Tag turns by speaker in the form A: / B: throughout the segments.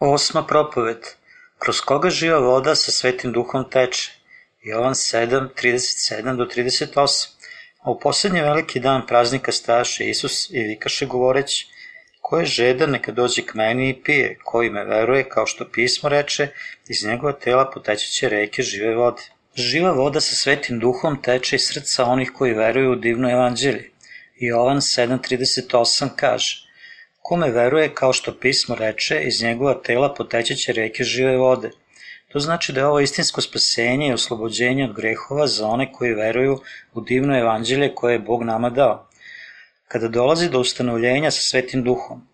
A: Osma propoved. Kroz koga živa voda sa svetim duhom teče? Jovan 7, 37 do 38. A u poslednji veliki dan praznika staše Isus i vikaše govoreći, ko je žedan neka dođe k meni i pije, koji me veruje, kao što pismo reče, iz njegova tela potećeće reke žive vode. Živa voda sa svetim duhom teče iz srca onih koji veruju u divno evanđelje. Jovan 7.38 kaže, Kome veruje, kao što pismo reče, iz njegova tela potećeće reke žive vode. To znači da je ovo istinsko spasenje i oslobođenje od grehova za one koji veruju u divno evanđelje koje je Bog nama dao. Kada dolazi do ustanovljenja sa svetim duhom,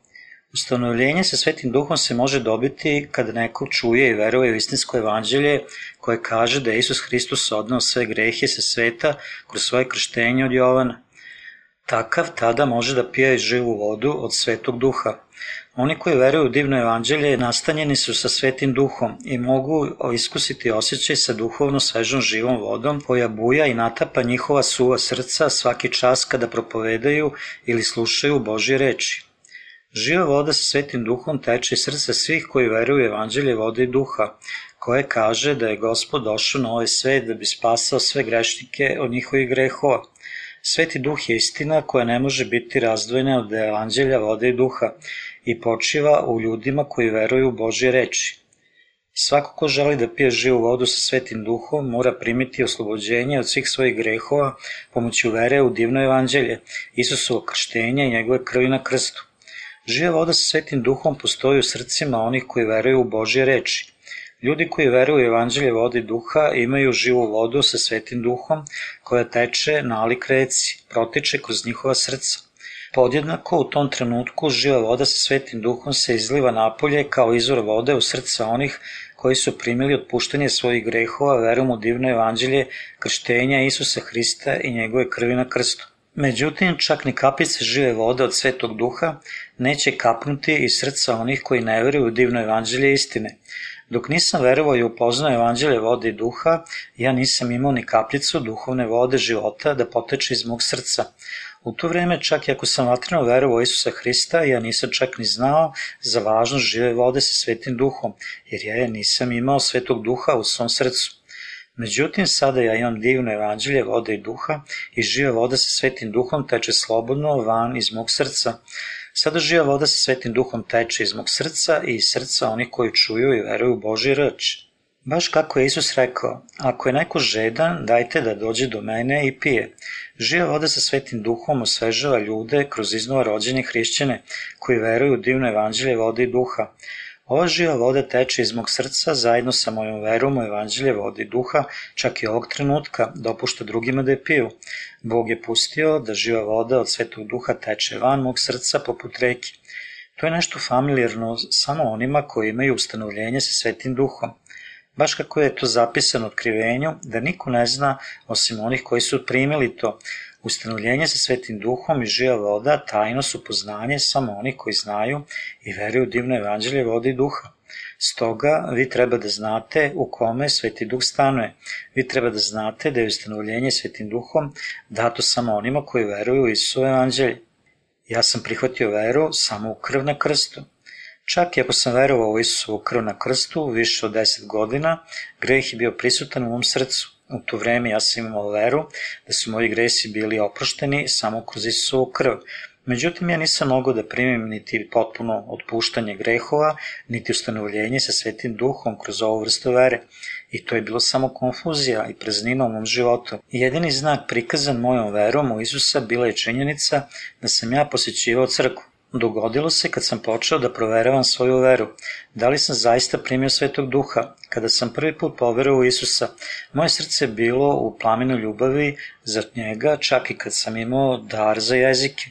A: Ustanovljenje sa svetim duhom se može dobiti kada neko čuje i veruje u istinsko evanđelje koje kaže da je Isus Hristos odnao sve grehe sa sveta kroz svoje krštenje od Jovana. Takav tada može da pije živu vodu od svetog duha. Oni koji veruju u divno evanđelje nastanjeni su sa svetim duhom i mogu iskusiti osjećaj sa duhovno svežom živom vodom koja buja i natapa njihova suva srca svaki čas kada propovedaju ili slušaju Božje reči. Živa voda sa svetim duhom teče iz srca svih koji veruju u evanđelje vode i duha, koje kaže da je gospod došao na ovaj svet da bi spasao sve grešnike od njihovih grehova. Sveti duh je istina koja ne može biti razdvojena od evanđelja vode i duha i počiva u ljudima koji veruju u Božje reči. Svako ko želi da pije živu vodu sa svetim duhom mora primiti oslobođenje od svih svojih grehova pomoću vere u divno evanđelje, Isusovo krštenje i njegove krvi na krstu. Živa voda sa svetim duhom postoji u srcima onih koji veruju u Božje reči. Ljudi koji veruju u evanđelje vode duha imaju živu vodu sa svetim duhom koja teče nalik reci, protiče kroz njihova srca. Podjednako u tom trenutku živa voda sa svetim duhom se izliva napolje kao izvor vode u srca onih koji su primili otpuštanje svojih grehova verom u divno evanđelje krštenja Isusa Hrista i njegove krvi na krstu. Međutim, čak ni kapice žive vode od svetog duha neće kapnuti iz srca onih koji ne veruju u divno evanđelje istine. Dok nisam verovao i upoznao evanđelje vode i duha, ja nisam imao ni kapljicu duhovne vode života da poteče iz mog srca. U to vreme, čak i ako sam vatreno verovao Isusa Hrista, ja nisam čak ni znao za važnost žive vode sa svetim duhom, jer ja nisam imao svetog duha u svom srcu. Međutim, sada ja imam divno evanđelje vode i duha i živa voda sa svetim duhom teče slobodno van iz mog srca. Sada živa voda sa svetim duhom teče iz mog srca i iz srca onih koji čuju i veruju u Boži reč. Baš kako je Isus rekao, ako je neko žedan, dajte da dođe do mene i pije. Živa voda sa svetim duhom osvežava ljude kroz iznova rođene hrišćane koji veruju u divno evanđelje vode i duha. Ova živa voda teče iz mog srca zajedno sa mojom verom u evanđelje vode i duha, čak i ovog trenutka dopušta drugima da je piju. Bog je pustio da živa voda od svetog duha teče van mog srca poput reke. To je nešto familijarno samo onima koji imaju ustanovljenje sa svetim duhom. Baš kako je to zapisano otkrivenju, da niko ne zna osim onih koji su primili to, Ustanovljenje sa svetim duhom i živa voda tajno su poznanje samo oni koji znaju i veruju divno evanđelje vode i duha. Stoga vi treba da znate u kome sveti duh stanuje. Vi treba da znate da je ustanovljenje svetim duhom dato samo onima koji veruju u Isu evanđelje. Ja sam prihvatio veru samo u krv na krstu. Čak i ako sam verovao u Isusovu krv na krstu više od 10 godina, greh je bio prisutan u mom srcu. U to vreme ja sam imao veru da su moji gresi bili oprošteni samo kroz Isusovu krv. Međutim, ja nisam mogao da primim niti potpuno otpuštanje grehova, niti ustanovljenje sa svetim duhom kroz ovu vrstu vere. I to je bilo samo konfuzija i preznina u mom životu. Jedini znak prikazan mojom verom u Isusa bila je činjenica da sam ja posjećivao crkvu. Dogodilo se kad sam počeo da proveravam svoju veru. Da li sam zaista primio svetog duha? Kada sam prvi put poverao u Isusa, moje srce je bilo u plamenu ljubavi za njega, čak i kad sam imao dar za jezike.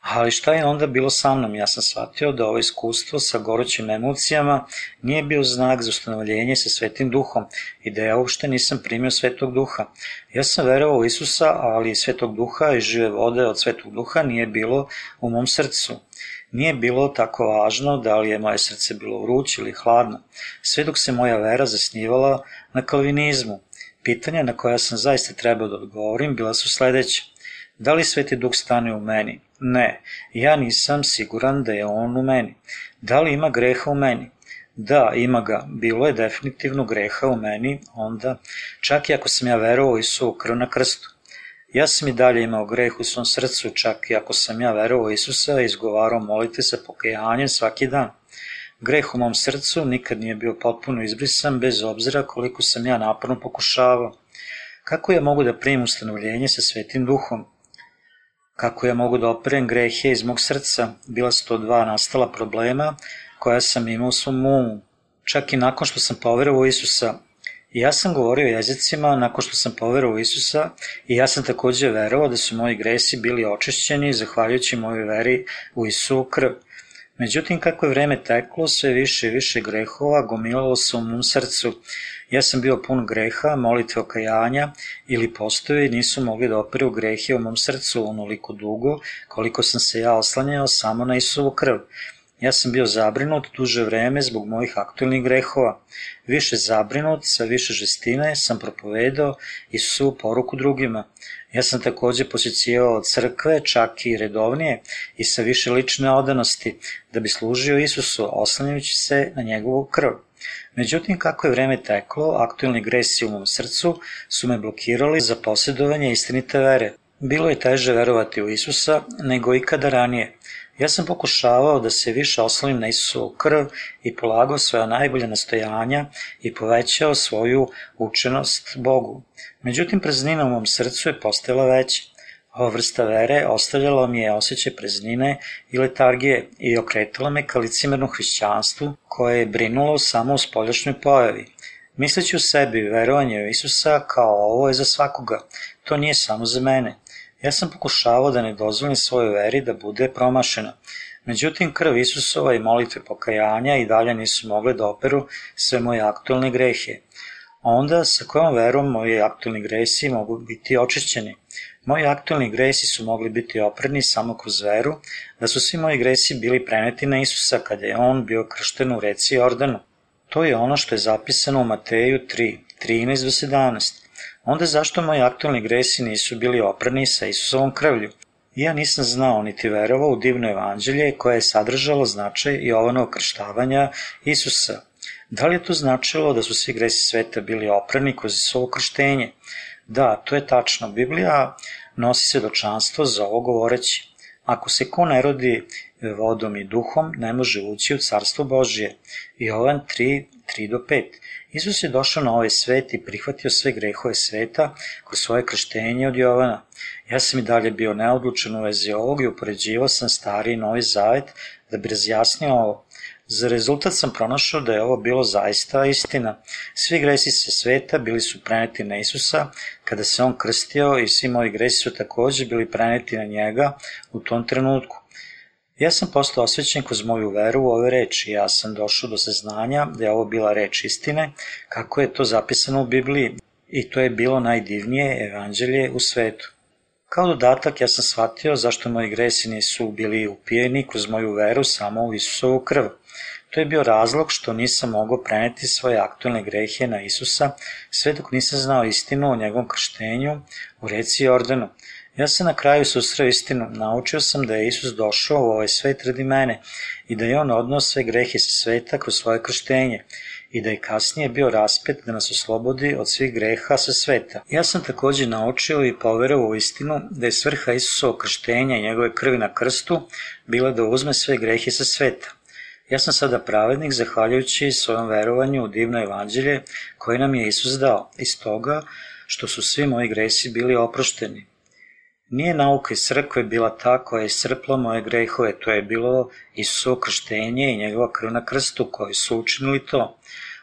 A: Ali šta je onda bilo sa mnom? Ja sam shvatio da ovo iskustvo sa gorućim emocijama nije bio znak za ustanovljenje sa svetim duhom i da ja uopšte nisam primio svetog duha. Ja sam verovao u Isusa, ali svetog duha i žive vode od svetog duha nije bilo u mom srcu. Nije bilo tako važno da li je moje srce bilo vruće ili hladno, sve dok se moja vera zasnivala na kalvinizmu. Pitanja na koja sam zaista trebao da odgovorim bila su sledeća. Da li Sveti Duh stane u meni? Ne, ja nisam siguran da je on u meni. Da li ima greha u meni? Da, ima ga. Bilo je definitivno greha u meni onda, čak i ako sam ja verovao Isu krv na krstu. Ja sam i dalje imao greh u svom srcu, čak i ako sam ja verovao Isusa i izgovarao molite sa pokajanjem svaki dan. Greh u mom srcu nikad nije bio potpuno izbrisan, bez obzira koliko sam ja naporno pokušavao. Kako ja mogu da primim ustanovljenje sa svetim duhom? Kako ja mogu da operem grehe iz mog srca? Bila su to dva nastala problema koja sam imao u svom umu. Čak i nakon što sam poverovao Isusa, I ja sam govorio jezicima nakon što sam poverovao Isusa i ja sam takođe verovao da su moji gresi bili očišćeni zahvaljujući mojoj veri u Isu krv. Međutim, kako je vreme teklo, sve više i više grehova gomilalo se u mom srcu. Ja sam bio pun greha, molitve okajanja ili postoje nisu mogli da operu grehe u mom srcu onoliko dugo koliko sam se ja oslanjao samo na Isuvu krv. Ja sam bio zabrinut duže vreme zbog mojih aktualnih grehova. Više zabrinut, sa više žestine sam propovedao Isusovu poruku drugima. Ja sam takođe posjecijao crkve, čak i redovnije, i sa više lične odanosti, da bi služio Isusu, oslanjajući se na njegovu krv. Međutim, kako je vreme teklo, aktualni gresi u mom srcu su me blokirali za posjedovanje istinite vere. Bilo je teže verovati u Isusa nego ikada ranije. Ja sam pokušavao da se više oslovim na Isusovu krv i polagao svoja najbolja nastojanja i povećao svoju učenost Bogu. Međutim, praznina u mom srcu je postajala veća. Ova vrsta vere ostavljala mi je osjećaj praznine i letargije i okretala me ka licimernom hrišćanstvu koje je brinulo samo u spoljašnjoj pojavi. Misleći u sebi verovanje u Isusa kao ovo je za svakoga, to nije samo za mene. Ja sam pokušavao da ne dozvolim svojoj veri da bude promašena. Međutim, krv Isusova i molitve pokajanja i dalje nisu mogle da operu sve moje aktualne grehe. Onda, sa kojom verom moji aktualni gresi mogu biti očišćeni? Moji aktualni gresi su mogli biti oprani samo kroz veru, da su svi moji gresi bili preneti na Isusa kada je on bio kršten u reci Jordanu. To je ono što je zapisano u Mateju 3, 13 do 17 onda zašto moji aktualni gresi nisu bili oprani sa Isusovom krvlju? Ja nisam znao niti verovao u divno evanđelje koje je sadržalo značaj Jovanog krštavanja Isusa. Da li je to značilo da su svi gresi sveta bili oprani kroz Isusovo krštenje? Da, to je tačno. Biblija nosi svedočanstvo za ovo govoreći. Ako se ko ne rodi vodom i duhom, ne može ući u carstvo Božije. Jovan 3, 3 do 5. Isus je došao na ovaj svet i prihvatio sve grehove sveta kroz svoje krštenje od Jovana. Ja sam i dalje bio neodlučan u vezi ovog i upoređivao sam stari i novi zavet da bi razjasnio ovo. Za rezultat sam pronašao da je ovo bilo zaista istina. Svi gresi sa sveta bili su preneti na Isusa kada se on krstio i svi moji gresi su takođe bili preneti na njega u tom trenutku. Ja sam postao osvećen kroz moju veru u ove reči. Ja sam došao do saznanja da je ovo bila reč istine, kako je to zapisano u Bibliji. I to je bilo najdivnije evanđelje u svetu. Kao dodatak ja sam shvatio zašto moji gresi nisu bili upijeni kroz moju veru samo u Isusovu krv. To je bio razlog što nisam mogao preneti svoje aktualne grehe na Isusa sve dok nisam znao istinu o njegovom krštenju u reci Jordanu. Ja sam na kraju susreo istinu, naučio sam da je Isus došao u ovaj svet radi mene i da je on odnao sve grehe sa sveta kroz svoje krštenje i da je kasnije bio raspet da nas oslobodi od svih greha sa sveta. Ja sam takođe naučio i poverovao u istinu da je svrha Isusovog krštenja i njegove krvi na krstu bila da uzme sve grehe sa sveta. Ja sam sada pravednik zahvaljujući svojom verovanju u divno evanđelje koje nam je Isus dao, iz toga što su svi moji gresi bili oprošteni. Nije nauka iz crkve bila ta koja je iscrpla moje grehove, to je bilo Isusovo krštenje i njegova krv na krstu koji su učinili to.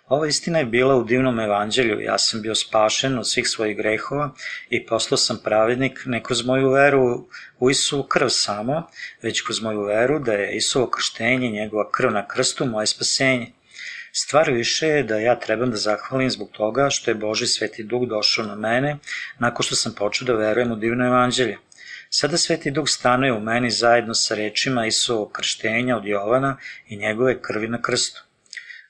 A: Ova istina je bila u divnom evanđelju, ja sam bio spašen od svih svojih grehova i poslao sam pravednik ne kroz moju veru u Isusovu krv samo, već kroz moju veru da je Isusovo krštenje njegova krv na krstu moje spasenje. Stvar više je da ja trebam da zahvalim zbog toga što je Boži Sveti Duh došao na mene nakon što sam počeo da verujem u divno evanđelje. Sada Sveti Duh stanuje u meni zajedno sa rečima Isusovog krštenja od Jovana i njegove krvi na krstu.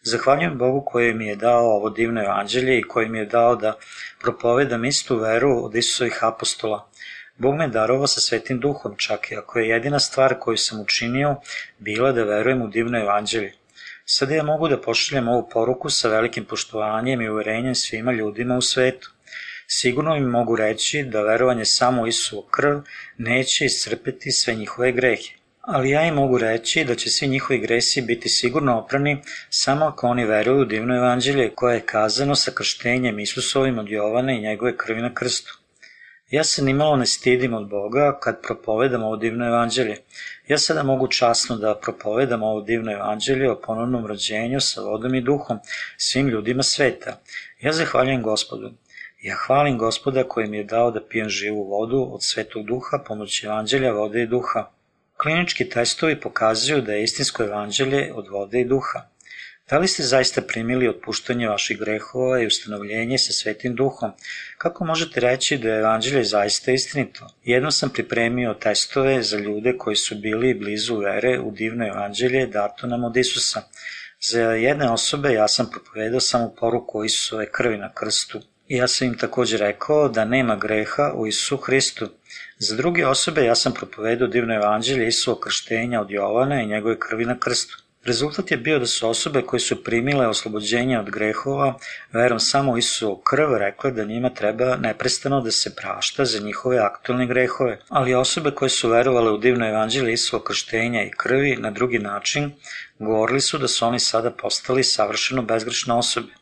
A: Zahvaljujem Bogu koji mi je dao ovo divno evanđelje i koji mi je dao da propovedam istu veru od Isusovih apostola. Bog me darovao sa Svetim Duhom, čak i ako je jedina stvar koju sam učinio bila da verujem u divno evanđelje. Sada ja mogu da pošaljem ovu poruku sa velikim poštovanjem i uverenjem svima ljudima u svetu. Sigurno im mogu reći da verovanje samo u Isuo krv neće iscrpeti sve njihove grehe. Ali ja im mogu reći da će svi njihovi gresi biti sigurno oprani samo ako oni veruju u divno evanđelje koje je kazano sa krštenjem Isusovim od Jovana i njegove krvi na krstu. Ja se nimalo ne stidim od Boga kad propovedam ovo divno evanđelje. Ja sada mogu časno da propovedam ovo divno evanđelje o ponovnom rođenju sa vodom i duhom svim ljudima sveta. Ja zahvaljujem gospodu. Ja hvalim gospoda koji mi je dao da pijem živu vodu od svetog duha pomoću evanđelja vode i duha. Klinički testovi pokazuju da je istinsko evanđelje od vode i duha. Da li ste zaista primili otpuštanje vaših grehova i ustanovljenje sa Svetim Duhom? Kako možete reći da je evanđelje zaista istinito? Jedno sam pripremio testove za ljude koji su bili blizu vere u divno evanđelje dato nam od Isusa. Za jedne osobe ja sam propovedao samo poruku o Isusove krvi na krstu. Ja sam im takođe rekao da nema greha u Isusu Hristu. Za druge osobe ja sam propovedao divno evanđelje Isuo krštenja od Jovana i njegove krvi na krstu. Rezultat je bio da su osobe koje su primile oslobođenje od grehova, verom samo u krv, rekle da njima treba neprestano da se prašta za njihove aktualne grehove. Ali osobe koje su verovale u divno evanđelje Isuo krštenja i krvi na drugi način, govorili su da su oni sada postali savršeno bezgrešne osobe.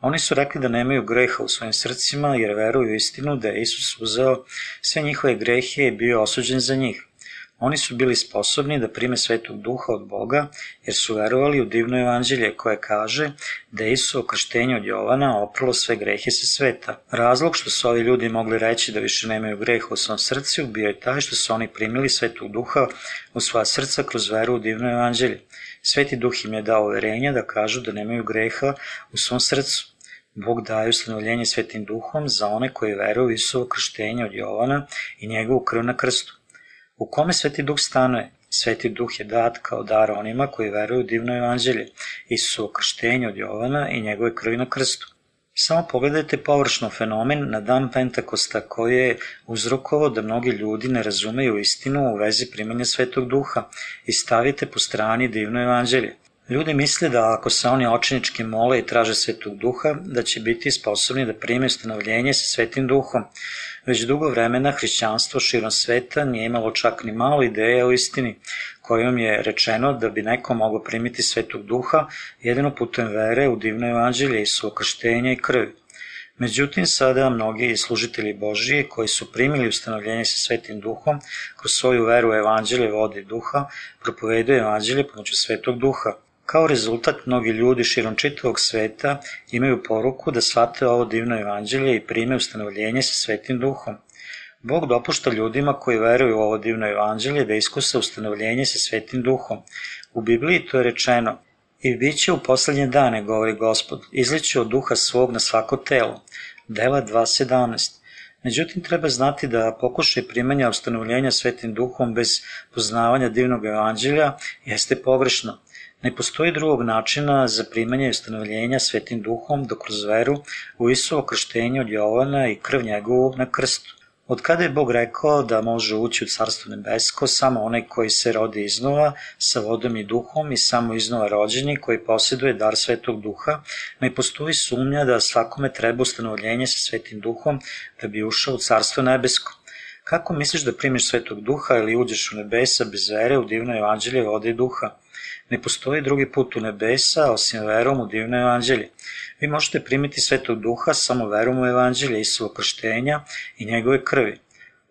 A: Oni su rekli da nemaju greha u svojim srcima jer veruju istinu da je Isus uzeo sve njihove grehe i bio osuđen za njih. Oni su bili sposobni da prime svetog duha od Boga, jer su verovali u divno evanđelje koje kaže da Isu okrštenje od Jovana opralo sve grehe sa sveta. Razlog što su ovi ljudi mogli reći da više nemaju greha u svom srcu bio je taj što su oni primili svetog duha u svoja srca kroz veru u divno evanđelje. Sveti duh im je dao uverenja da kažu da nemaju greha u svom srcu. Bog daje ustanovljenje svetim duhom za one koji veruju u Isuo krštenje od Jovana i njegovu krv na krstu. U kome Sveti Duh stanuje? Sveti Duh je dat kao dar onima koji veruju u divno evanđelje, Isusu krštenju od Jovana i njegove krvi na krstu. Samo pogledajte površno fenomen na dan Pentakosta koji je uzrokovao da mnogi ljudi ne razumeju istinu u vezi primanja Svetog Duha i stavite po strani divno evanđelje. Ljudi misle da ako se oni očinički mole i traže Svetog Duha, da će biti sposobni da prime ustanovljenje sa Svetim Duhom, Već dugo vremena hrišćanstvo širom sveta nije imalo čak ni malo ideja o istini, kojom je rečeno da bi neko mogao primiti svetog duha jedino putem vere u divno evanđelje i su okrštenja i krvi. Međutim, sada mnogi služitelji Božije koji su primili ustanovljenje sa Svetim Duhom, kroz svoju veru u evanđelje vode duha, propovedaju evanđelje pomoću Svetog Duha. Kao rezultat, mnogi ljudi širom čitavog sveta imaju poruku da shvate ovo divno evanđelje i prime ustanovljenje sa Svetim Duhom. Bog dopušta ljudima koji veruju u ovo divno evanđelje da iskuse ustanovljenje sa Svetim Duhom. U Bibliji to je rečeno I bit će u poslednje dane, govori Gospod, izliće od duha svog na svako telo. Dela 2.17. Međutim, treba znati da pokušaj primanja ustanovljenja svetim duhom bez poznavanja divnog evanđelja jeste pogrešno. Ne postoji drugog načina za primanje i ustanovljenja svetim duhom do kroz veru u Isuo krštenje od Jovana i krv njegovu na krstu. Od kada je Bog rekao da može ući u carstvo nebesko samo onaj koji se rodi iznova sa vodom i duhom i samo iznova rođeni koji posjeduje dar svetog duha, ne postoji sumnja da svakome treba ustanovljenje sa svetim duhom da bi ušao u carstvo nebesko. Kako misliš da primiš svetog duha ili uđeš u nebesa bez vere u divno evanđelje vode i duha? Ne postoji drugi put u nebesa osim verom u divno evanđelje. Vi možete primiti svetog duha samo verom u evanđelje Isuva krštenja i njegove krvi.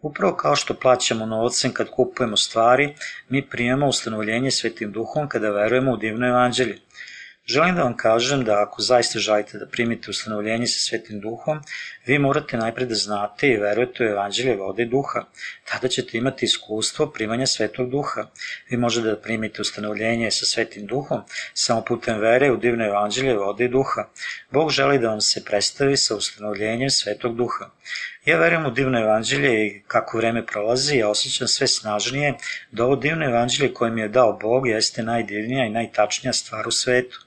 A: Upravo kao što plaćamo novcem kad kupujemo stvari, mi primamo ustanovljenje svetim duhom kada verujemo u divno evanđelje. Želim da vam kažem da ako zaista želite da primite ustanovljenje sa Svetim Duhom, vi morate najpred da znate i verujete u evanđelje vode i duha. Tada ćete imati iskustvo primanja Svetog Duha. Vi možete da primite ustanovljenje sa Svetim Duhom samo putem vere u divno evanđelje vode i duha. Bog želi da vam se predstavi sa ustanovljenjem Svetog Duha. Ja verujem u divno evanđelje i kako vreme prolazi, ja osjećam sve snažnije da ovo divno evanđelje koje mi je dao Bog jeste najdivnija i najtačnija stvar u svetu.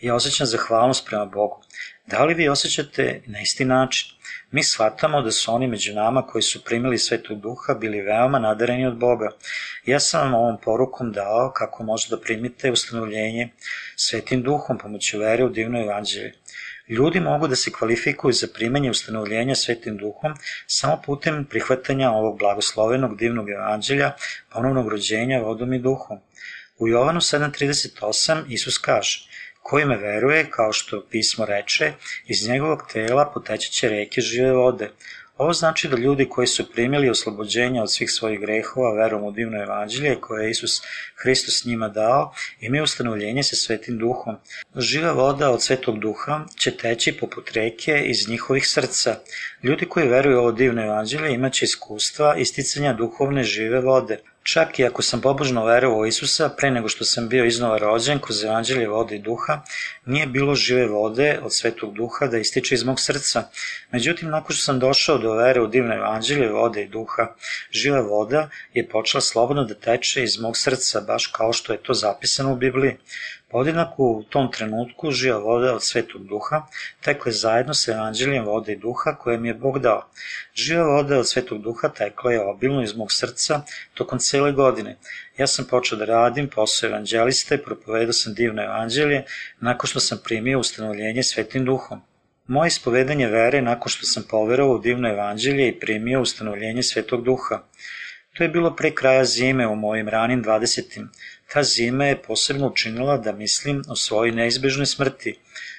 A: Ja osjećam zahvalnost prema Bogu. Da li vi osjećate na isti način? Mi shvatamo da su oni među nama koji su primili svetog duha bili veoma nadareni od Boga. Ja sam vam ovom porukom dao kako možete da primite ustanovljenje svetim duhom pomoću vere u divno evanđelje. Ljudi mogu da se kvalifikuju za primanje ustanovljenja svetim duhom samo putem prihvatanja ovog blagoslovenog divnog evanđelja, ponovnog rođenja vodom i duhom. U Jovanu 7.38 Isus kaže Koji me veruje, kao što pismo reče, iz njegovog tela potećeće reke žive vode. Ovo znači da ljudi koji su primili oslobođenje od svih svojih grehova verom u divno evanđelje koje je Isus Hristos njima dao, imaju ustanovljenje sa svetim duhom. Živa voda od svetog duha će teći poput reke iz njihovih srca. Ljudi koji veruju u ovo divno evanđelje imaće iskustva isticanja duhovne žive vode. Čak i ako sam pobožno verovao Isusa, pre nego što sam bio iznova rođen kroz evanđelje vode i duha, nije bilo žive vode od svetog duha da ističe iz mog srca. Međutim, nakon što sam došao do vere u divno evanđelje vode i duha, živa voda je počela slobodno da teče iz mog srca, baš kao što je to zapisano u Bibliji. Podjednako u tom trenutku živa voda od svetog duha tekla je zajedno sa evanđeljem vode i duha koje mi je Bog dao. Živa voda od svetog duha tekla je obilno iz mog srca tokom cele godine. Ja sam počeo da radim posao evanđeliste, propovedao sam divno evanđelje nakon što sam primio ustanovljenje svetim duhom. Moje ispovedanje vere nakon što sam poverovao u divno evanđelje i primio ustanovljenje svetog duha. To je bilo pre kraja zime u mojim ranim 20. Ta zima je posebno učinila da mislim o svojoj neizbežnoj smrti.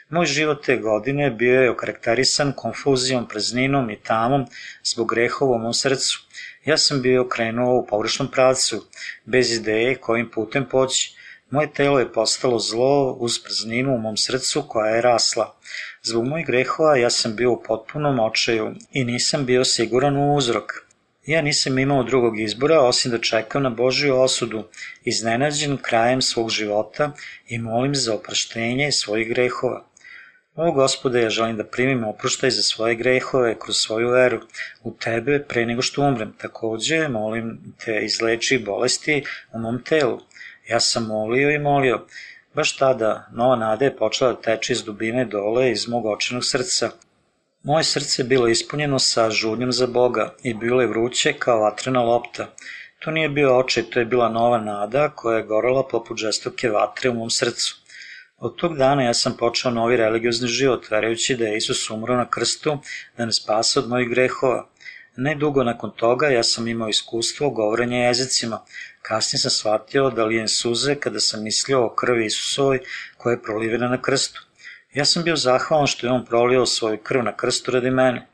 A: Moj život te godine bio je okarakterisan konfuzijom, prazninom i tamom zbog grehova u mom srcu. Ja sam bio krenuo u pogrešnom pravcu, bez ideje kojim putem poći. Moje telo je postalo zlo uz prazninu u mom srcu koja je rasla. Zbog mojih grehova ja sam bio u potpunom očaju i nisam bio siguran u uzrok. Ja nisam imao drugog izbora osim da čekam na Božju osudu, iznenađen krajem svog života i molim za opraštenje svojih grehova. O gospode, ja želim da primim oproštaj za svoje grehove kroz svoju veru u tebe pre nego što umrem. Takođe, molim te izleči bolesti u mom telu. Ja sam molio i molio. Baš tada nova nada je počela da teče iz dubine dole iz mog očenog srca. Moje srce je bilo ispunjeno sa žudnjom za Boga i bilo je vruće kao vatrena lopta. To nije bio očaj, to je bila nova nada koja je gorela poput žestoke vatre u mom srcu. Od tog dana ja sam počeo novi religiozni život, verujući da je Isus umro na krstu da ne spasa od mojih grehova. Ne dugo nakon toga ja sam imao iskustvo govorenja jezicima. Kasnije sam shvatio da lijem suze kada sam mislio o krvi Isusovoj koja je prolivena na krstu. Ja sam bio zahvalan što je on prolio svoju krv na krstu radi mene.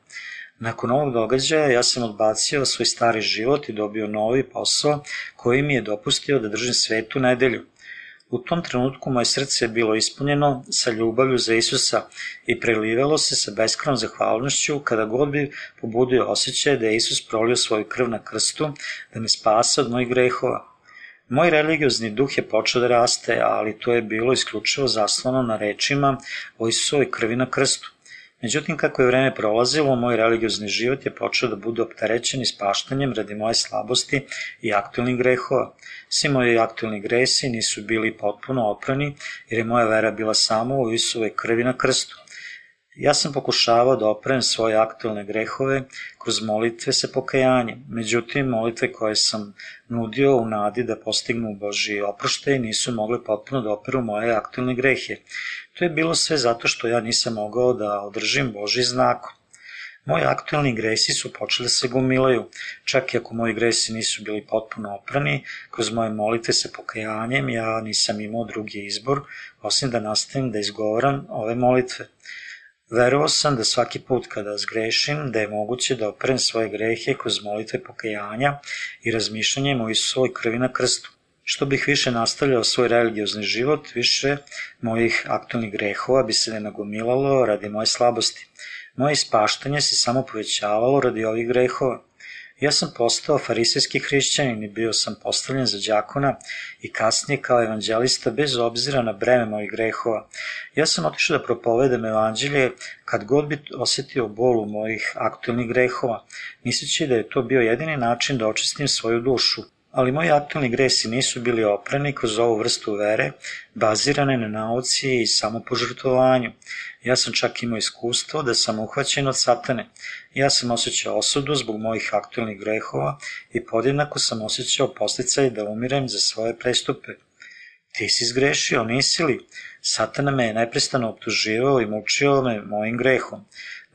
A: Nakon ovog događaja ja sam odbacio svoj stari život i dobio novi posao koji mi je dopustio da držim svetu nedelju. U tom trenutku moje srce je bilo ispunjeno sa ljubavlju za Isusa i prelivalo se sa beskranom zahvalnošću kada god bi pobudio osjećaj da je Isus prolio svoju krv na krstu da me spasa od mojih grehova. Moj religiozni duh je počeo da raste, ali to je bilo isključivo zaslano na rečima o Isusovoj krvi na krstu. Međutim, kako je vreme prolazilo, moj religiozni život je počeo da bude opterećen ispaštanjem radi moje slabosti i aktualnih grehova. Svi moji aktualni gresi nisu bili potpuno oprani, jer je moja vera bila samo u Isusovoj krvi na krstu. Ja sam pokušavao da oprem svoje aktualne grehove kroz molitve sa pokajanjem. Međutim, molitve koje sam nudio u nadi da postignu Boži oproštaj nisu mogle potpuno da operu moje aktualne grehe. To je bilo sve zato što ja nisam mogao da održim Boži znak. Moji aktualni gresi su počeli da se gomilaju, čak i ako moji gresi nisu bili potpuno oprani, kroz moje molitve sa pokajanjem ja nisam imao drugi izbor, osim da nastavim da izgovaram ove molitve. Verovao sam da svaki put kada zgrešim, da je moguće da operem svoje grehe kroz molitve pokajanja i razmišljanjem o Isusovoj krvi na krstu. Što bih više nastavljao svoj religiozni život, više mojih aktualnih grehova bi se ne nagomilalo radi moje slabosti. Moje ispaštanje se samo povećavalo radi ovih grehova. Ja sam postao farisejski hrišćanin i bio sam postavljen za đakona i kasnije kao evanđelista bez obzira na breme mojih grehova. Ja sam otišao da propovedam evanđelje kad god bi osetio bolu mojih aktualnih grehova, misleći da je to bio jedini način da očistim svoju dušu. Ali moji aktualni gresi nisu bili oprani kroz ovu vrstu vere, bazirane na nauci i samopožrtovanju. Ja sam čak imao iskustvo da sam uhvaćen od satane. Ja sam osjećao osudu zbog mojih aktualnih grehova i podjednako sam osjećao posticaj da umirem za svoje prestupe. Ti si zgrešio, nisi li? Satana me je neprestano optuživao i mučio me mojim grehom.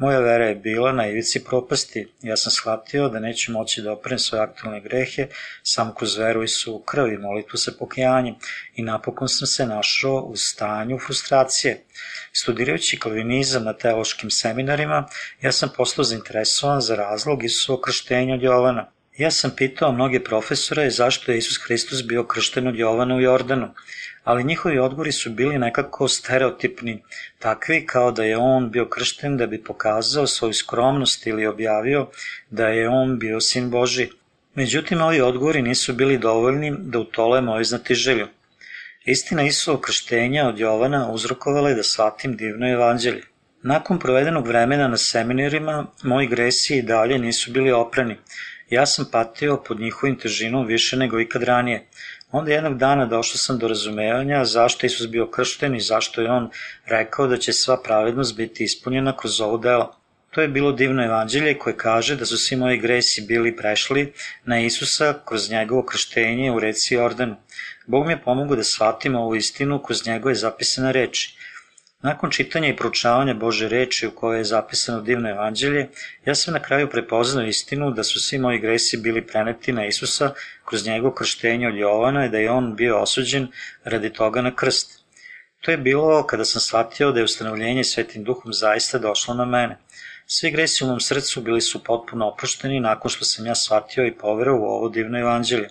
A: Moja vera je bila na ivici propasti. Ja sam shvatio da neću moći da oprem svoje aktualne grehe samo kroz veru i su krv i molitvu sa pokajanjem i napokon sam se našao u stanju frustracije. Studirajući kalvinizam na teološkim seminarima, ja sam postao zainteresovan za razlog Isusovog krštenja od Jovana. Ja sam pitao mnoge profesore zašto je Isus Hristos bio kršten od Jovana u Jordanu ali njihovi odgovori su bili nekako stereotipni, takvi kao da je on bio kršten da bi pokazao svoju skromnost ili objavio da je on bio sin Boži. Međutim, ovi odgovori nisu bili dovoljni da utole moju znatiželju. Istina Isusov krštenja od Jovana uzrokovala je da shvatim divno evanđelje. Nakon provedenog vremena na seminarima, moji gresi i dalje nisu bili oprani. Ja sam patio pod njihovim težinom više nego ikad ranije. Onda jednog dana došao sam do razumevanja zašto Isus bio kršten i zašto je on rekao da će sva pravednost biti ispunjena kroz ovo delo. To je bilo divno evanđelje koje kaže da su svi moji gresi bili prešli na Isusa kroz njegovo krštenje u reci Jordanu. Bog mi je pomogao da shvatim ovu istinu kroz njegove zapisane reči. Nakon čitanja i proučavanja Bože reči u kojoj je zapisano divno evanđelje, ja sam na kraju prepoznao istinu da su svi moji gresi bili preneti na Isusa kroz njegov krštenje od Jovana i da je on bio osuđen radi toga na krst. To je bilo kada sam shvatio da je ustanovljenje svetim duhom zaista došlo na mene. Svi gresi u mom srcu bili su potpuno oprošteni nakon što sam ja shvatio i poverao u ovo divno evanđelje.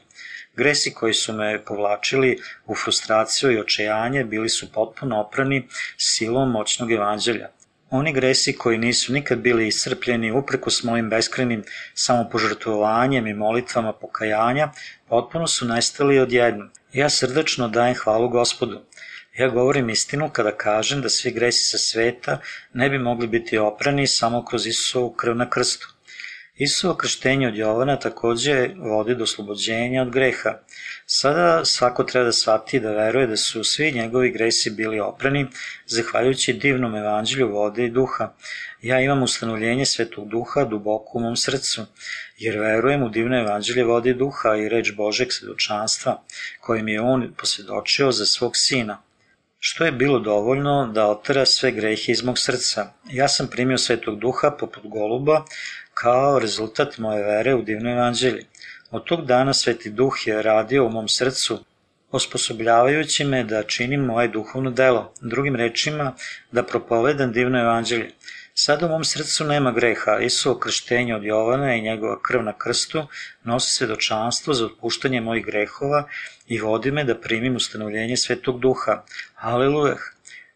A: Gresi koji su me povlačili u frustraciju i očajanje bili su potpuno oprani silom moćnog evanđelja. Oni gresi koji nisu nikad bili iscrpljeni upreko s mojim beskrenim samopožrtvovanjem i molitvama pokajanja, potpuno su nestali odjednom. Ja srdačno dajem hvalu gospodu. Ja govorim istinu kada kažem da svi gresi sa sveta ne bi mogli biti oprani samo kroz Isusovu krv na krstu. Isusovo krštenje od Jovana takođe vodi do oslobođenja od greha. Sada svako treba da shvati da veruje da su svi njegovi gresi bili oprani, zahvaljujući divnom evanđelju vode i duha. Ja imam ustanovljenje svetog duha duboko u mom srcu, jer verujem u divno evanđelje vode i duha i reč Božeg svedočanstva, kojim je on posvedočio za svog sina što je bilo dovoljno da otera sve grehe iz mog srca. Ja sam primio svetog duha poput goluba kao rezultat moje vere u divno evanđelje. Od tog dana Sveti Duh je radio u mom srcu, osposobljavajući me da činim moje duhovno delo, drugim rečima da propovedam divno evanđelje. Sada u mom srcu nema greha, Isuo krštenje od Jovana i njegova krv na krstu nosi svedočanstvo za otpuštanje mojih grehova i vodi me da primim ustanovljenje Svetog Duha. Aleluja!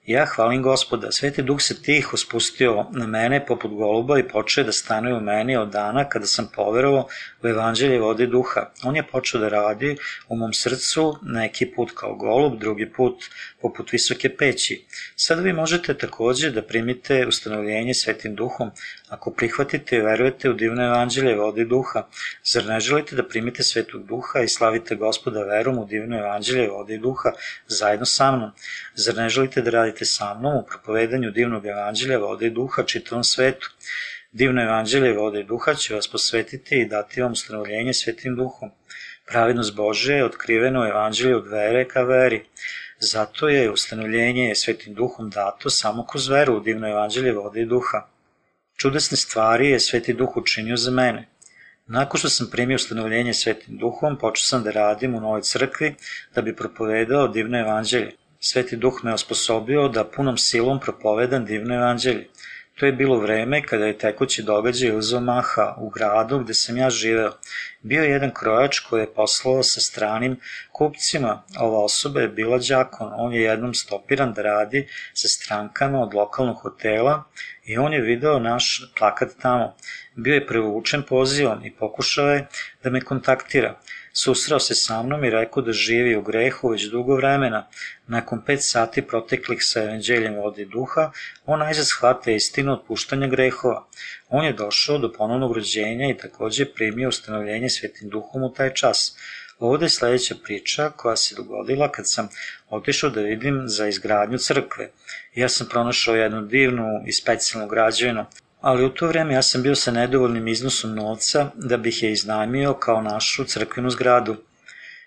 A: Ja hvalim gospoda, Sveti Duh se tiho spustio na mene poput goluba i počeo da stanuje u meni od dana kada sam poverovao u evanđelje vode duha. On je počeo da radi u mom srcu neki put kao golub, drugi put poput visoke peći. Sada vi možete takođe da primite ustanovljenje Svetim Duhom ako prihvatite i verujete u divno evanđelje vode duha. Zar ne želite da primite Svetog Duha i slavite gospoda verom u divno evanđelje vode duha zajedno sa mnom? Zar ne želite da radite radite sa mnom u propovedanju divnog evanđelja vode i duha čitavom svetu. Divno evanđelje vode i duha će vas posvetiti i dati vam ustanovljenje svetim duhom. Pravednost Bože je otkriveno u evanđelju od vere ka veri. Zato je ustanovljenje svetim duhom dato samo kroz veru u divno evanđelje vode i duha. Čudesne stvari je sveti duh učinio za mene. Nakon što sam primio ustanovljenje svetim duhom, počeo sam da radim u novoj crkvi da bi propovedao divno evanđelje. Sveti duh me osposobio da punom silom propovedam divno evanđelje. To je bilo vreme kada je tekući događaj uzao maha u gradu gde sam ja živeo. Bio je jedan krojač koji je poslao sa stranim kupcima. Ova osoba je bila džakon. On je jednom stopiran da radi sa strankama od lokalnog hotela i on je video naš plakat tamo. Bio je prevučen pozivom i pokušao je da me kontaktira. Susrao se sa mnom i rekao da živi u grehu već dugo vremena. Nakon pet sati proteklih sa evanđeljem vode duha, on najzad shvata istinu otpuštanja grehova. On je došao do ponovnog rođenja i takođe primio ustanovljenje svetim duhom u taj čas. Ovde je sledeća priča koja se dogodila kad sam otišao da vidim za izgradnju crkve. Ja sam pronašao jednu divnu i specijalnu građevinu, ali u to vreme ja sam bio sa nedovoljnim iznosom novca da bih je iznajmio kao našu crkvenu zgradu.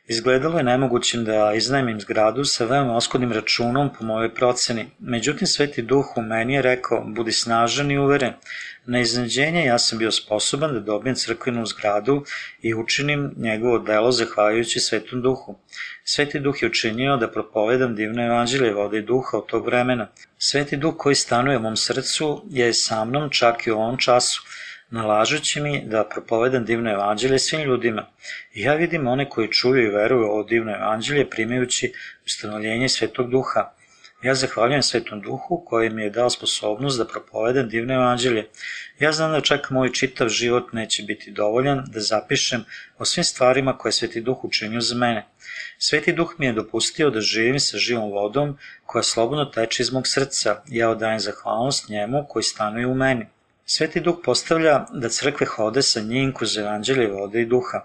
A: Izgledalo je nemogućim da iznajmim zgradu sa veoma oskudnim računom po mojoj proceni. Međutim, Sveti Duh u meni je rekao, budi snažan i uveren. Na iznenađenje ja sam bio sposoban da dobijem crkvenu zgradu i učinim njegovo delo zahvaljujući Svetom Duhu. Sveti Duh je učinio da propovedam divno evanđelje vode i duha od tog vremena. Sveti Duh koji stanuje u mom srcu je sa mnom čak i u ovom času nalažući mi da propovedam divno evanđelje svim ljudima. I ja vidim one koji čuju i veruju ovo divno evanđelje primajući ustanovljenje Svetog Duha. Ja zahvaljujem Svetom Duhu koji mi je dao sposobnost da propovedam divno evanđelje. Ja znam da čak moj čitav život neće biti dovoljan da zapišem o svim stvarima koje Sveti Duh učinio za mene. Sveti Duh mi je dopustio da živim sa živom vodom koja slobodno teče iz mog srca. Ja odajem zahvalnost njemu koji stanuje u meni. Sveti Duh postavlja da crkve hode sa njim kroz evanđelje vode i duha.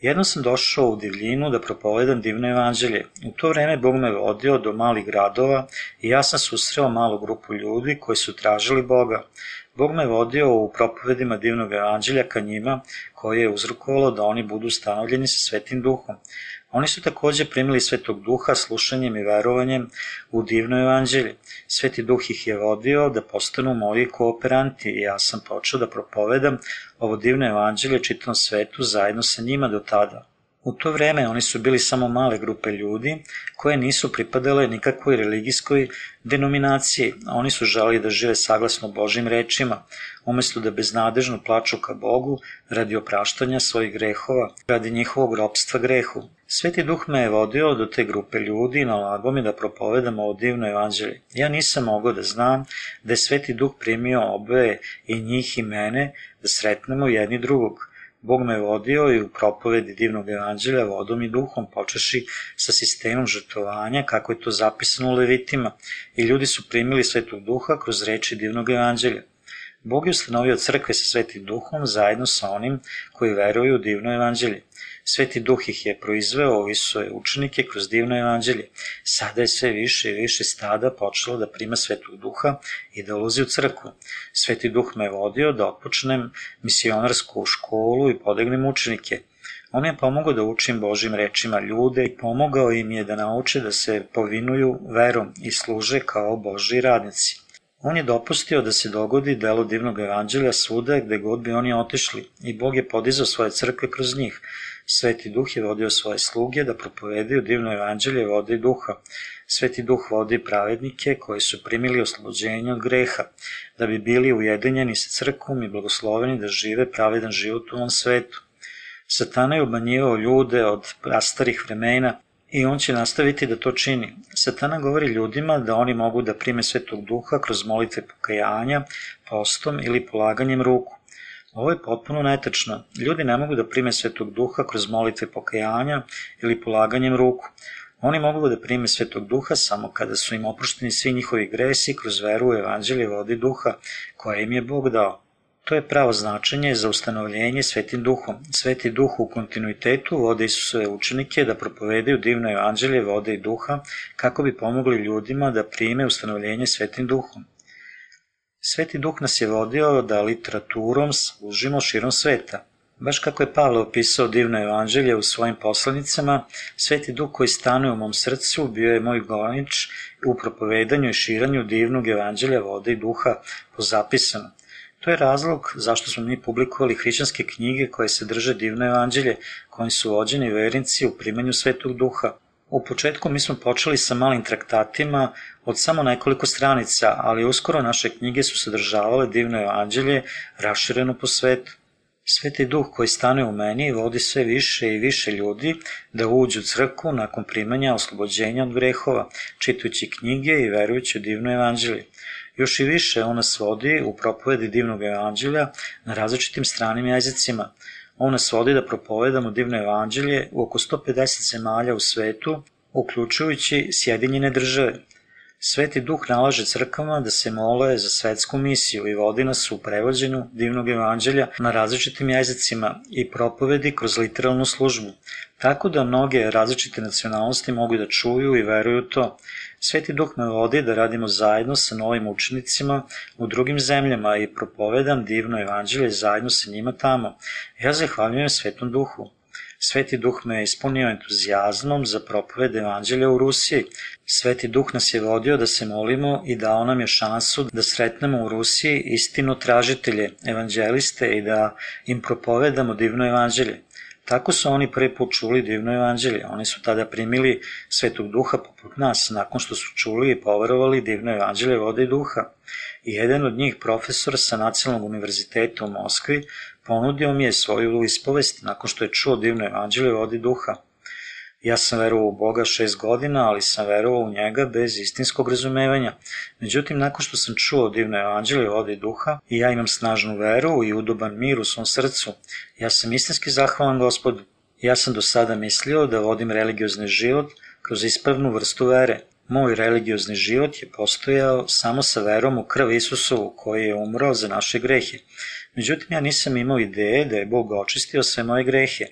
A: Jedno sam došao u divljinu da propovedam divno evanđelje. U to vreme Bog me vodio do malih gradova i ja sam susreo malu grupu ljudi koji su tražili Boga. Bog me vodio u propovedima divnog evanđelja ka njima, koje je uzrokovalo da oni budu stanovljeni sa svetim duhom. Oni su takođe primili svetog duha slušanjem i verovanjem u divno evanđelje. Sveti duh ih je vodio da postanu moji kooperanti i ja sam počeo da propovedam ovo divno evanđelje čitom svetu zajedno sa njima do tada. U to vreme oni su bili samo male grupe ljudi koje nisu pripadale nikakvoj religijskoj denominaciji. Oni su želi da žive saglasno Božim rečima, umesto da beznadežno plaču ka Bogu radi opraštanja svojih grehova, radi njihovog ropstva grehu. Sveti duh me je vodio do te grupe ljudi i nalago mi da propovedam ovo divno evanđelje. Ja nisam mogao da znam da je Sveti duh primio oboje i njih i mene da sretnemo jedni drugog. Bog me vodio i u propovedi divnog evanđelja vodom i duhom, počeši sa sistemom žrtovanja, kako je to zapisano u Levitima, i ljudi su primili svetog duha kroz reči divnog evanđelja. Bog je ustanovio crkve sa svetim duhom zajedno sa onim koji veruju u divno evanđelje. Sveti duh ih je proizveo, ovi svoje učenike kroz divno evanđelje. Sada je sve više i više stada počelo da prima svetog duha i da ulazi u crkvu. Sveti duh me vodio da otpočnem misionarsku školu i podegnem učenike. On je pomogao da učim Božim rečima ljude i pomogao im je da nauče da se povinuju verom i služe kao Boži radnici. On je dopustio da se dogodi delo divnog evanđelja svuda gde god bi oni otišli i Bog je podizao svoje crkve kroz njih. Sveti duh je vodio svoje sluge da propovedaju divno evanđelje vode i duha. Sveti duh vodi pravednike koji su primili oslobođenje od greha, da bi bili ujedinjeni sa crkvom i blagosloveni da žive pravedan život u ovom svetu. Satana je obmanjivao ljude od prastarih vremena i on će nastaviti da to čini. Satana govori ljudima da oni mogu da prime svetog duha kroz molitve pokajanja, postom ili polaganjem ruku. Ovo je potpuno netačno. Ljudi ne mogu da prime svetog duha kroz molitve pokajanja ili polaganjem ruku. Oni mogu da prime svetog duha samo kada su im oprošteni svi njihovi gresi kroz veru u evanđelje vodi duha koje im je Bog dao. To je pravo značenje za ustanovljenje svetim duhom. Sveti duh u kontinuitetu vode Isusove učenike da propovedaju divno evanđelje vode i duha kako bi pomogli ljudima da prime ustanovljenje svetim duhom. Sveti duh nas je vodio da literaturom služimo širom sveta. Baš kako je Pavle opisao divno evanđelje u svojim poslanicama, Sveti duh koji stanuje u mom srcu bio je moj gonič u propovedanju i širanju divnog evanđelja vode i duha po zapisanu. To je razlog zašto smo mi publikovali hrišćanske knjige koje se drže divno evanđelje, kojim su vođeni vernici u primanju svetog duha. U početku mi smo počeli sa malim traktatima od samo nekoliko stranica, ali uskoro naše knjige su sadržavale divno evanđelje rašireno po svetu. Sveti duh koji stane u meni vodi sve više i više ljudi da uđu u crkvu nakon primanja oslobođenja od grehova, čitajući knjige i verujući u divno evanđelje. Još i više on nas vodi u propovedi divnog evanđelja na različitim stranim jezicima. On nas vodi da propovedamo divno evanđelje u oko 150 zemalja u svetu, uključujući Sjedinjene države. Sveti duh nalaže crkvama da se mole za svetsku misiju i vodi nas u prevođenju divnog evanđelja na različitim jezicima i propovedi kroz literalnu službu, tako da mnoge različite nacionalnosti mogu da čuju i veruju to. Sveti duh me vodi da radimo zajedno sa novim učenicima u drugim zemljama i propovedam divno evanđelje zajedno sa njima tamo. Ja zahvaljujem Svetom duhu. Sveti duh me je ispunio entuzijazmom za propoved evanđelja u Rusiji. Sveti duh nas je vodio da se molimo i dao nam je šansu da sretnemo u Rusiji istinu tražitelje, evanđeliste i da im propovedamo divno evanđelje. Tako su oni prvi put čuli divno evanđelje. Oni su tada primili svetog duha poput nas, nakon što su čuli i poverovali divno evanđelje vode i duha. I jedan od njih, profesor sa Nacionalnog univerziteta u Moskvi, ponudio mi je svoju ispovest nakon što je čuo divno evanđelje vodi duha. Ja sam verovao u Boga šest godina, ali sam verovao u njega bez istinskog razumevanja. Međutim, nakon što sam čuo divno evanđelje vodi duha i ja imam snažnu veru i udoban mir u svom srcu, ja sam istinski zahvalan gospodu. Ja sam do sada mislio da vodim religiozni život kroz ispravnu vrstu vere. Moj religiozni život je postojao samo sa verom u krv Isusovu koji je umrao za naše grehe. Međutim, ja nisam imao ideje da je Bog očistio sve moje grehe.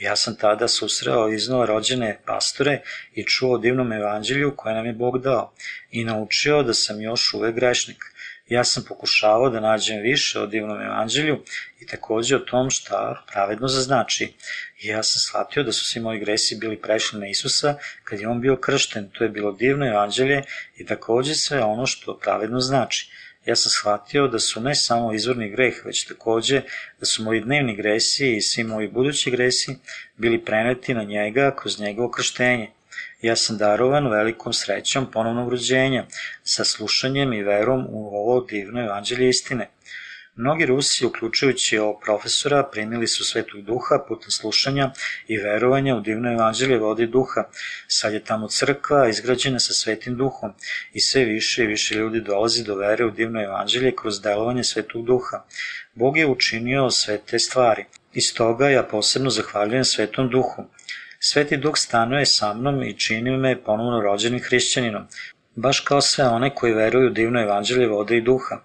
A: Ja sam tada susreo iznova rođene pastore i čuo divnom evanđelju koje nam je Bog dao i naučio da sam još uvek grešnik. Ja sam pokušavao da nađem više o divnom evanđelju i takođe o tom šta pravedno zaznači. I ja sam shvatio da su svi moji gresi bili prešli na Isusa kad je on bio kršten. To je bilo divno evanđelje i takođe sve ono što pravedno znači ja sam shvatio da su ne samo izvorni greh, već takođe da su moji dnevni gresi i svi moji budući gresi bili preneti na njega kroz njegovo krštenje. Ja sam darovan velikom srećom ponovnog rođenja, sa slušanjem i verom u ovo divno evanđelje istine – Mnogi Rusi, uključujući ovog profesora, primili su svetog duha putem slušanja i verovanja u divno evanđelje vode duha. Sad je tamo crkva izgrađena sa svetim duhom i sve više i više ljudi dolazi do vere u divno evanđelje kroz delovanje svetog duha. Bog je učinio sve te stvari. Iz toga ja posebno zahvaljujem svetom duhu. Sveti duh stanuje sa mnom i čini me ponovno rođenim hrišćaninom, baš kao sve one koji veruju u divno evanđelje vode i duha.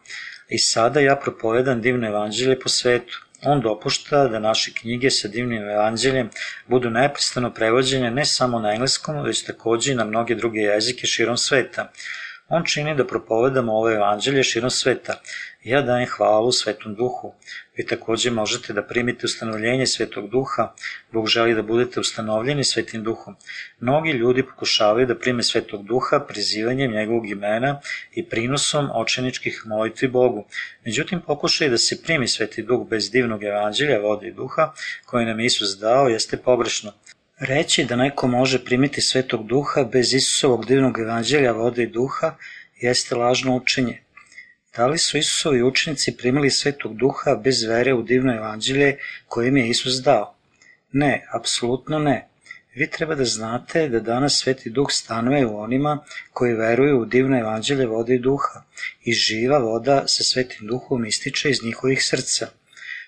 A: I sada ja propovedam divno evanđelje po svetu. On dopušta da naše knjige sa divnim evanđeljem budu neprestano prevođene ne samo na engleskom, već takođe i na mnoge druge jezike širom sveta. On čini da propovedamo ovo evanđelje širom sveta. Ja dajem hvalu Svetom Duhu. Vi takođe možete da primite ustanovljenje Svetog Duha. Bog želi da budete ustanovljeni Svetim Duhom. Mnogi ljudi pokušavaju da prime Svetog Duha prizivanjem njegovog imena i prinosom očeničkih molitvi Bogu. Međutim, pokušaj da se primi Sveti Duh bez divnog evanđelja, vode i duha, koje nam Isus dao, jeste pogrešno. Reći da neko može primiti Svetog Duha bez Isusovog divnog evanđelja, vode i duha, jeste lažno učenje. Da li su Isusovi učenici primili svetog duha bez vere u divno evanđelje koje im je Isus dao? Ne, apsolutno ne. Vi treba da znate da danas Sveti Duh stanuje u onima koji veruju u divno evanđelje vode i duha i živa voda sa Svetim Duhom ističe iz njihovih srca.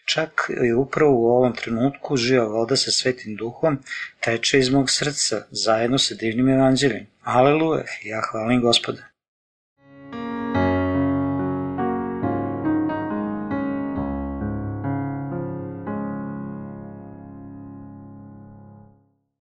A: Čak i upravo u ovom trenutku živa voda sa Svetim Duhom teče iz mog srca zajedno sa divnim evanđeljem. Aleluja, ja hvalim gospoda.